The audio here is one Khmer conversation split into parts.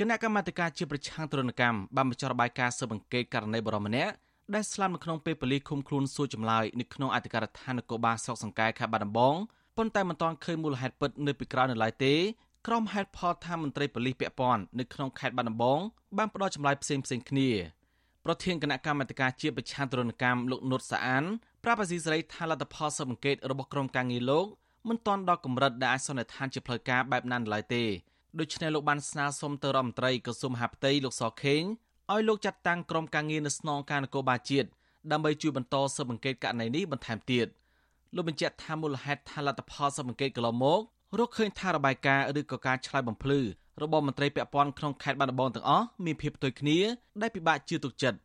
គណៈកម្មាធិការជាប្រឆាំងទរណកម្មបានបញ្ចុះរបាយការណ៍ស៊ើបអង្កេតករណីបរិមម្នាក់ដែលស្លាប់នៅក្នុងពេលប៉ូលីសឃុំខ្លួនសួរចម្លើយនៅក្នុងអធិការដ្ឋាននគរបាលស្រុកសង្កែខេត្តបាត់ដំបងប៉ុន្តែមិនទាន់ឃើញមូលហេតុពិតនៅពីក្រោយនៅឡើយទេក្រុមហេតុផលថាមន្ត្រីប៉ូលីសពាក់ព័ន្ធនៅក្នុងខេត្តបាត់ដំបងបានផ្ដល់ចម្លើយផ្សេងផ្សេងគ្នាប្រធានគណៈកម្មាធិការជាប្រឆាំងទរណកម្មលោកនុតសាអានប្រាប់អាស៊ីសេរីថាលទ្ធផលស៊ើបអង្កេតរបស់ក្រុមការងារលោកមិនទាន់ដល់កម្រិតដែលអាចសន្និដ្ឋានជាផ្លូវការបែបណានឡើយទេ ដូច្នេះលោកបានស្នើសុំទៅរដ្ឋមន្ត្រីក្រសួងមហាផ្ទៃលោកសខេងឲ្យលោកចាត់តាំងក្រុមការងារនៅស្នងការនគរបាលជាតិដើម្បីជួយបន្តស៊ើបអង្កេតករណីនេះបន្ថែមទៀតលោកបញ្ជាក់ថាមូលហេតុថាលទ្ធផលស៊ើបអង្កេតកន្លងមករកឃើញថារបាយការណ៍ឬក៏ការឆ្លើយបំភ្លឺរបស់មន្ត្រីពាក់ព័ន្ធក្នុងខេត្តបាត់ដំបងទាំងអស់មានភាពផ្ទុយគ្នាដែលពិបាកជឿទុកចិត្ត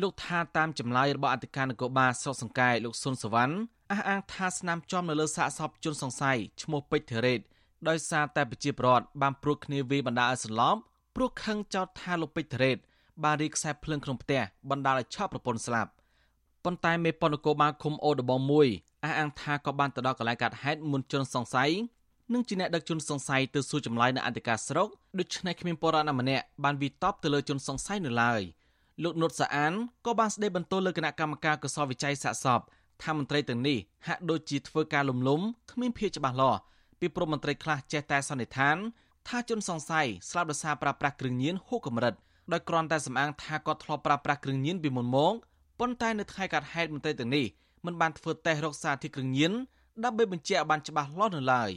លោកថាតាមចម្លើយរបស់អធិការនគរបាលស្រុកសង្កែលោកសុនសវណ្ណអះអាងថាស្នាមចំនៅលើសាកសពជនសង្ស័យឈ្មោះពេជ្រធីរ៉េត ដោយសារតែប្រជាពលរដ្ឋបានព្រួតគ្នាវាបណ្ដាលឲ្យសន្លប់ព្រោះខឹងចោទថាលោកពេជ្រធីរ៉េតបានរីខ្សែភ្លើងក្នុងផ្ទះបណ្ដាលឲ្យឆក់ប្រពន្ធស្លាប់ប៉ុន្តែមេប៉ុននគរបាលឃុំអូដបងមួយអះអាងថាក៏បានទៅដល់កន្លែងកាត់ហេតុមុនជនសង្ស័យនិងជាអ្នកដឹកជនសង្ស័យទៅសួរចម្លើយនៅអធិការស្រុកដូច្នេះគ្មានបរិយាម្នាក់បានវិតបទៅលើជនសង្ស័យនៅឡើយលោកនុតសាអានក៏បានស្ដីបន្ទោសលើគណៈកម្មការកសលវិច័យសាកសពថាមន្ត្រីទាំងនេះហាក់ដូចជាធ្វើការលំលំគ្មានភាពច្បាស់លាស់ ពីព្រមមន្ត្រីខ្លះចេះតែសន្និដ្ឋានថាជនសង្ស័យស្លាប់ដោយសារប្រើប្រាស់គ្រឿងញៀនហួសកម្រិតដោយគ្រាន់តែសម្អាងថាគាត់ធ្លាប់ប្រើប្រាស់គ្រឿងញៀនពីមុនមកប៉ុន្តែនៅថ្ងៃកាត់ហេតុមន្ត្រីទាំងនេះមិនបានធ្វើតេស្តរកសារធាតុគ្រឿងញៀនដើម្បីបញ្ជាក់បានច្បាស់លាស់នៅឡើយ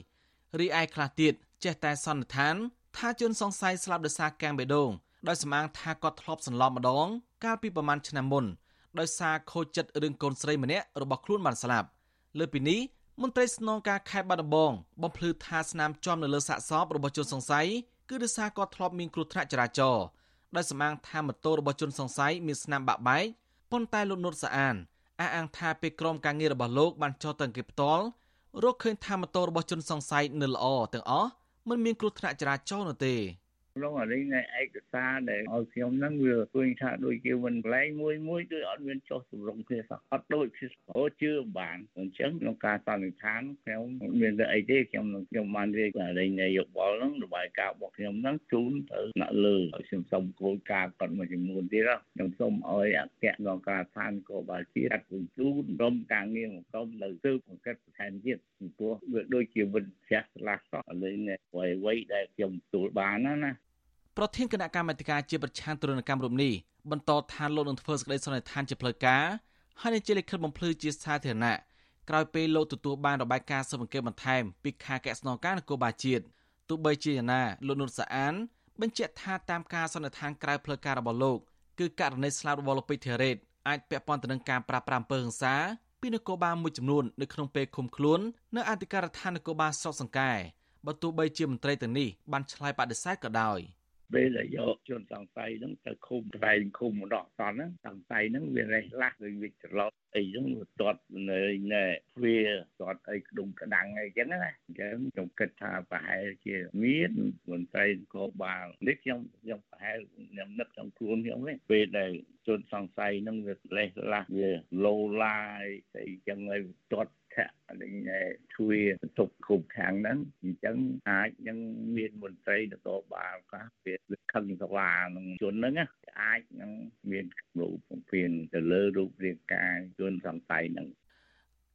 រីឯខ្លះទៀតចេះតែសន្និដ្ឋានថាជនសង្ស័យស្លាប់ដោយសារកាំងបេដងដោយសម្អាងថាគាត់ធ្លាប់សន្លប់ម្ដង កាលពីប្រមាណឆ្នាំមុនដោយសារខូចចិត្តរឿងកូនស្រីម្នាក់របស់ខ្លួនបានស្លាប់លើពីនេះ មន្ត្រីស្នងការខេត្តបាត់ដំបងបំភ្លឺថាស្នាមចំនៅលើសាកសពរបស់ជនសង្ស័យគឺដោយសារគាត់ធ្លាប់មានគ្រោះថ្នាក់ចរាចរណ៍ដោយសម្អាងថាម៉ូតូរបស់ជនសង្ស័យមានស្នាមបាក់បែកប៉ុន្តែលោកនុតសាអានអះអាងថាពេលក្រុមការងាររបស់លោកបានចោះទៅអង្គិបផ្ទាល់រកឃើញថាម៉ូតូរបស់ជនសង្ស័យនៅល្អទាំងអស់មិនមានគ្រោះថ្នាក់ចរាចរណ៍នោះទេ ក្នុងអរិញនៃឯកសារដែលឲ្យខ្ញុំហ្នឹងវាឃើញថាដូចជាមិនកន្លែងមួយមួយគឺអត់មានចុះសម្រុងគ្នាសោះអត់ដូចជាអូជឿបានអញ្ចឹងក្នុងការសន្និដ្ឋានខ្ញុំមានតែអីទេខ្ញុំនឹងខ្ញុំបានរៀបអរិញនៃយោបល់ហ្នឹងរបាយការណ៍របស់ខ្ញុំហ្នឹងជូនទៅអ្នកលើឲ្យខ្ញុំសុំគោលការណ៍គាត់មួយចំនួនទៀតខ្ញុំសូមឲ្យអគ្គនាយកដ្ឋានក៏បាលជាតិកាត់បញ្ជូនក្រុមការងារមកក្រុមនៅទើបបង្កើតបន្ថែមទៀតពីព្រោះវាដូចជាវិនផ្ទះឆ្លាស់សោះឥឡូវនេះអ្វីៗដែលខ្ញុំទទួលបានណាណា ប្រធានគណៈកម្មាធិការជាប្រឆាំងទរណកម្មរូបនេះបន្តថាលោកនឹងធ្វើសេចក្តីសន្និដ្ឋានជាផ្លូវការហើយនឹងជាលិខិតបំភ្លឺជាសាធារណៈក្រោយពេលលោកទទួលបានរបាយការណ៍ស៊ើបអង្កេតបន្ថែមពីខាកស្នងការនគរបាលជាតិទោះបីជាយ៉ាងណាលោកនុតសាអានបញ្ជាក់ថាតាមការសន្និដ្ឋានក្រៅផ្លូវការរបស់លោកគឺករណីស្លាប់របស់លោកពេជ្រធីរ៉េតអាចពាក់ព័ន្ធទៅនឹងការប្រាស្រ័យអំពើហិង្សាពីនគរបាលមួយចំនួននៅក្នុងពេលឃុំខ្លួននៅអធិការដ្ឋាននគរបាលស្រុកសង្កែបើទោះបីជាមន្ត្រីទាំងនេះបានឆ្លើយបដិសេធក៏ដោយ។ ពេលដែលយកជនសង្ស័យហ្នឹងទៅឃុំប្រែងឃុំម្ដងតន់ហ្នឹងសង្ស័យហ្នឹងវារេះឡាស់វាវិច្រឡោអីហ្នឹងវាទាត់នៅណែវាទាត់អីក្ដុំក្ដាំងអីចឹងណាអញ្ចឹងខ្ញុំគិតថាប្រហែលជាមានមន្ត្រីនគរបាលនេះខ្ញុំខ្ញុំប្រហែលខ្ញុំនឹក trong ខ្លួនខ្ញុំវិញពេលដែលជនសង្ស័យហ្នឹងវាលេះឡាស់វាលោឡាយស្អីចឹងហើយទាត់ខៈនេះ ជួយបន្ទប់គុំខាងហ្នឹងអញ្ចឹងអាចនឹងមានមន្ត្រីនគរបាលខ្លះវាខឹងស្វានឹងជនហ្នឹងអាចនឹងមានរូបពៀនទៅលើរូបរាងកាយជនសង្ស័យហ្នឹង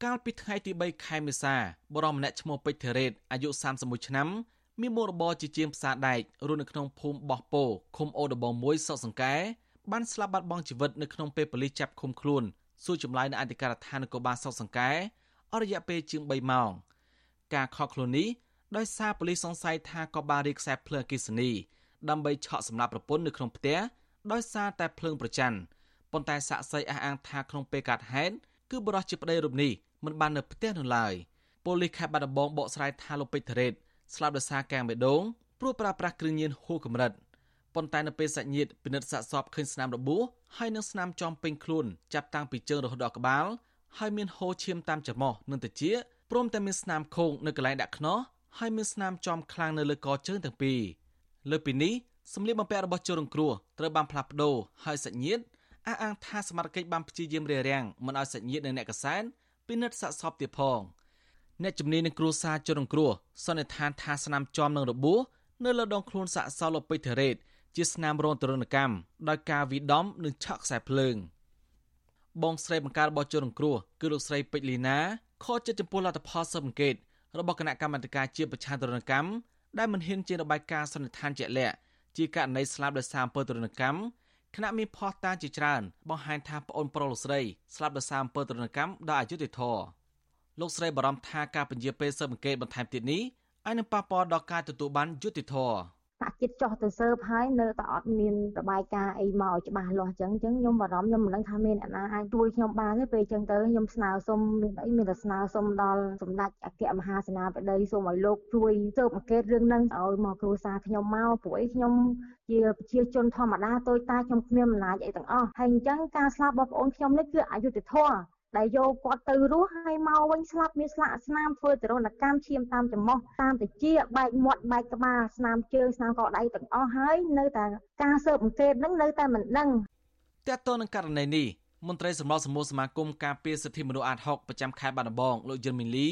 កាលពីថ្ងៃទី3ខែមេសាបរិមម្នាក់ឈ្មោះពេជ្រធីរ៉េតអាយុ31ឆ្នាំមានមុខរបរជាជាងផ្សារដែករស់នៅក្នុងភូមិបោះពោឃុំអូដបងមួយសុកសង្កែបានស្លាប់បាត់បង់ជីវិតនៅក្នុងពេលប៉ូលីសចាប់ឃុំខ្លួនសួរចម្លើយនៅអធិការដ្ឋាននគរបាលសុកសង្កែ អស់រយៈពេលជាង3ម៉ោងការខកខ្លួននេះដោយសារប៉ូលីសសង្ស័យថាក៏បានរៀបខ្សែភ្លើងអគ្គិសនីដើម្បីឆក់សម្លាប់ប្រពន្ធនៅក្នុងផ្ទះដោយសារតែភ្លើងប្រច័ណ្ឌប៉ុន្តែសាក់សីអះអាងថាក្នុងពេលកាត់ហេតុគឺបរិសុទ្ធជាប្តីរូបនេះមិនបាននៅផ្ទះនោះឡើយប៉ូលីសខេត្តបាត់ដំបងបកស្រាយថាលោកពេជ្រធរ៉េតស្លាប់ដោយសារកាំងបេដងព្រោះប្រើប្រាស់គ្រឿងញៀនហួសកម្រិតប៉ុន្តែនៅពេលសាច់ញាតិពិនិត្យសាកសពឃើញស្នាមរបួសហើយនឹងស្នាមចំពេញខ្លួនចាប់តាំងពីជើងរហូតដល់ក្បាល ហើយមានហូរឈាមតាមច្រមុះនិងត្រចៀកព្រមទាំងមានស្នាមខូងនៅកន្លែងដាក់ខ្នោះហើយមានស្នាមចំខ្លាំងនៅលើកជើងទាំងពីរលើពីនេះសម្លៀកបំពាក់របស់ជនរងគ្រោះត្រូវបានផ្លាស់ប្ដូរហើយសាច់ញាតិអះអាងថាសមត្ថកិច្ចបានព្យាយាមរារាំងមិនឲ្យសាច់ញាតិនិងអ្នកកសែតពិនិត្យសាកសពទៀតផងអ្នកជំនាញនឹងគ្រួសារជនរងគ្រោះសន្និដ្ឋានថាស្នាមចំនឹងរបួសនៅលើដងខ្លួនសាកសពលោកពេជ្រធរ៉េតជាស្នាមរងទរណកម្មដោយការវិដំនិងឆក់ខ្សែភ្លើង បងស្រីបង្ការរបស់ជនរងគ្រោះគឺលោកស្រីពេជ្រលីណាខកចិត្តចំពោះលទ្ធផលស៊ើបអង្កេតរបស់គណៈកម្មាធិការជាតិប្រឆាំងទរណកម្មដែលមិនហ៊ានជារបាយការណ៍សន្និដ្ឋានជាក់លាក់ជាករណីស្លាប់ដោយសារអំពើទរណកម្មគណៈមានផោះតាជាច្រើនបង្ហាញថាប្អូនប្រុសលោកស្រីស្លាប់ដោយសារអំពើទរណកម្មដោយអយុត្តិធម៌លោកស្រីបារម្ភថាការពន្យាពេលស៊ើបអង្កេតបន្ថែមទៀតនេះអាចនឹងប៉ះពាល់ដល់ការទទួលបានយុត្តិធម៌ ថ្នាក់ជាតិចោះទៅស៊ើបហើយនៅតែអត់មានរបាយការណ៍អីមកឲ្យច្បាស់លាស់អញ្ចឹងអញ្ចឹងខ្ញុំបារម្ភខ្ញុំមិនដឹងថាមានអ្នកណាអាចជួយខ្ញុំបានទេពេលអញ្ចឹងទៅខ្ញុំស្នើសុំមានអីមានតែស្នើសុំដល់សម្ដេចអគ្គមហាសេនាបតីសូមឲ្យលោកជួយស៊ើបអង្កេតរឿងហ្នឹងឲ្យមកគ្រួសារខ្ញុំមកព្រោះអីខ្ញុំជាប្រជាជនធម្មតាតូចតាចខ្ញុំគ្មានអំណាចអីទាំងអស់ហើយអញ្ចឹងការស្លាប់របស់បងអូនខ្ញុំនេះគឺអយុត្តិធម៌ ដែលយកគាត់ទៅរស់ហើយមកវិញស្លាប់មានស្លាកស្នាមធ្វើទរណកម្មឈាមតាមច្រមុះតាមតិចបែកមាត់បែកក្បាលស្នាមជើងស្នាមកដៃទាំងអស់ហើយនៅតែការស៊ើបអង្កេតនឹងនៅតែមិនដឹងតើតើនឹងករណីនេះមន្ត្រីសម្របសម្រួលសមាគមការពារសិទ្ធិមនុស្សអាត60ប្រចាំខេត្តបាត់ដំបងលោកយិនមីលី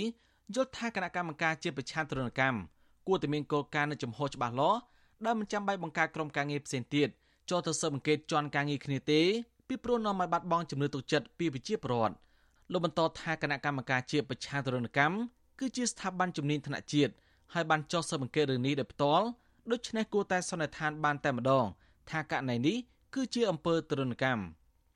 យល់ថាគណៈកម្មការជាប្រឆាំងទរណកម្មគួរតែមានគោលការណ៍និងចំហច្បាស់លាស់ដែលមិនចាំបាច់បង្កើតក្រុមការងារផ្សេងទៀតចូលទៅស៊ើបអង្កេតជន់ការងារគ្នាទេពីព្រោះនាំឲ្យបាត់បង់ជំនឿទុកចិត្តពីប្រជាពលរដ្ឋ លោកបន្តថាគណៈកម្មការជាតិប្រឆាំងទរណកម្មគឺជាស្ថាប័នជំនាញថ្នាក់ជាតិហើយបានចោះស៊ើបអង្កេតរឿងនេះដោយផ្ទាល់ដូច្នេះគួរតែសន្និដ្ឋានបានតែម្ដងថាករណីនេះគឺជាអំពើទរណកម្ម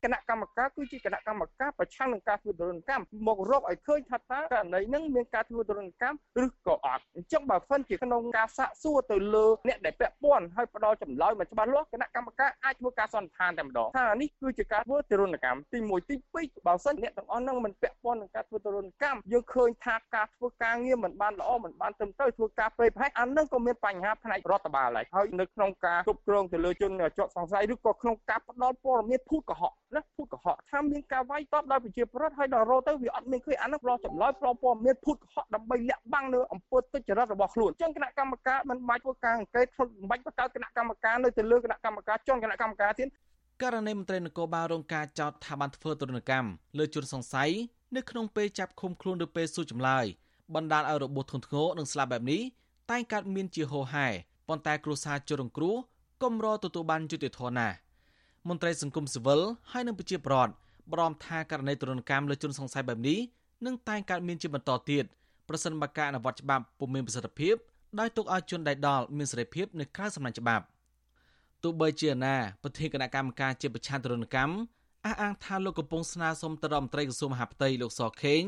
គណៈកម្មការគឺជាគណៈកម្មការប្រឆាំងនឹងការធ្វើទរណកម្មមករកឲ្យឃើញថាតើករណីហ្នឹងមានការធ្វើទរណកម្មឬក៏អត់អញ្ចឹងបើសិនជាក្នុងការសាកសួរទៅលើអ្នកដែលពាក់ព័ន្ធហើយផ្ដល់ចម្លើយមកច្បាស់លាស់គណៈកម្មការអាចធ្វើការសន្និដ្ឋានតែម្ដងថានេះគឺជាការធ្វើទរណកម្មទី1ទី2បើសិនអ្នកទាំងអស់ហ្នឹងមិនពាក់ព័ន្ធនឹងការធ្វើទរណកម្មយើងឃើញថាការធ្វើការងារមិនបានល្អមិនបានត្រឹមត្រូវធ្វើការប្រេប្រហែសអានឹងក៏មានបញ្ហាផ្នែករដ្ឋបាលដែរហើយនៅក្នុងការគ្រប់គ្រងទៅលើជនជាប់សង្ស័យឬក៏ក្នុងការផ្ដល់ព័ត៌មានភូតកុហកណាភូតកុហកថាមានការវាយតបដោយប្រជាពលរដ្ឋហើយដល់រោទៅវាអត់មានឃើញអានោះប្រចម្លើយប្រព័ន្ធមានភូតកុហកដើម្បីលាក់បាំងនៅអំពើទុច្ចរិតរបស់ខ្លួនអញ្ចឹងគណៈកម្មការមិនបាច់ធ្វើការអង្កេតមិនបាច់បង្កើតគណៈកម្មការនៅទៅលើគណៈកម្មការជាន់គណៈកម្មការទៀតករណីមន្ត្រីនគរបាលរងការចោទថាបានធ្វើទរណកម្មលើជនសង្ស័យនៅក្នុងពេលចាប់ឃុំខ្លួនឬពេលសួរចម្លើយបណ្ដាលឲ្យរបួសធ្ងន់ធ្ងរនិងស្លាប់បែបនេះតែងកើតមានជាហូរហែប៉ុន្តែគ្រួសារជនរងគ្រោះកុំរទទួលបានយុត្តិធម៌ណាស់ មន្ត្រីសង្គមស៊ីវិលហើយនិងប្រជាប្រដ្ឋបរំថាករណីទរណកម្មលើជនសង្ស័យបែបនេះនឹងតែងកើតមានជាបន្តទៀតប្រសិនបើការអនុវត្តច្បាប់ពុំមានប្រសិទ្ធភាពដោយទុកឲ្យជនដែលដល់មានសេរីភាពនៅក្រៅសំណាញ់ច្បាប់ទោះបីជាណាប្រធានគណៈកម្មការជាប្រឆាំងទរណកម្មអះអាងថាលោកកំពុងស្នើសុំទៅរដ្ឋមន្ត្រីក្រសួងមហាផ្ទៃលោកសខេង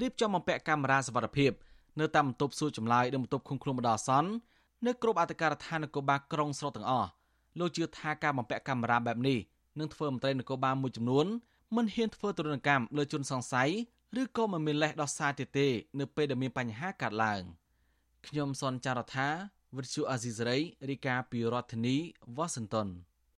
រៀបចំបំពាក់កាមេរ៉ាសវត្ថិភាពនៅតាមបន្ទប់សួរចម្លើយនិងបន្ទប់ឃុំខ្លួនបណ្ដោះអាសន្ននៅគ្រប់អធិការដ្ឋាននគរបាលក្រុងស្រុកទាំងអស់ លោកជឿថាការបំពាក់កាមេរ៉ាបែបនេះនឹងធ្វើមន្ត្រីនគរបាលមួយចំនួនមិនហ៊ានធ្វើទរណកម្មលើជនសង្ស័យឬក៏មិនមានលេសដោះសារទៀតទេ នៅពេលដែលមានបញ្ហាកើតឡើងខ្ញុំសនចាររថាវិទ្យុអាស៊ីសេរីរាយការណ៍ពីរដ្ឋធានី Washington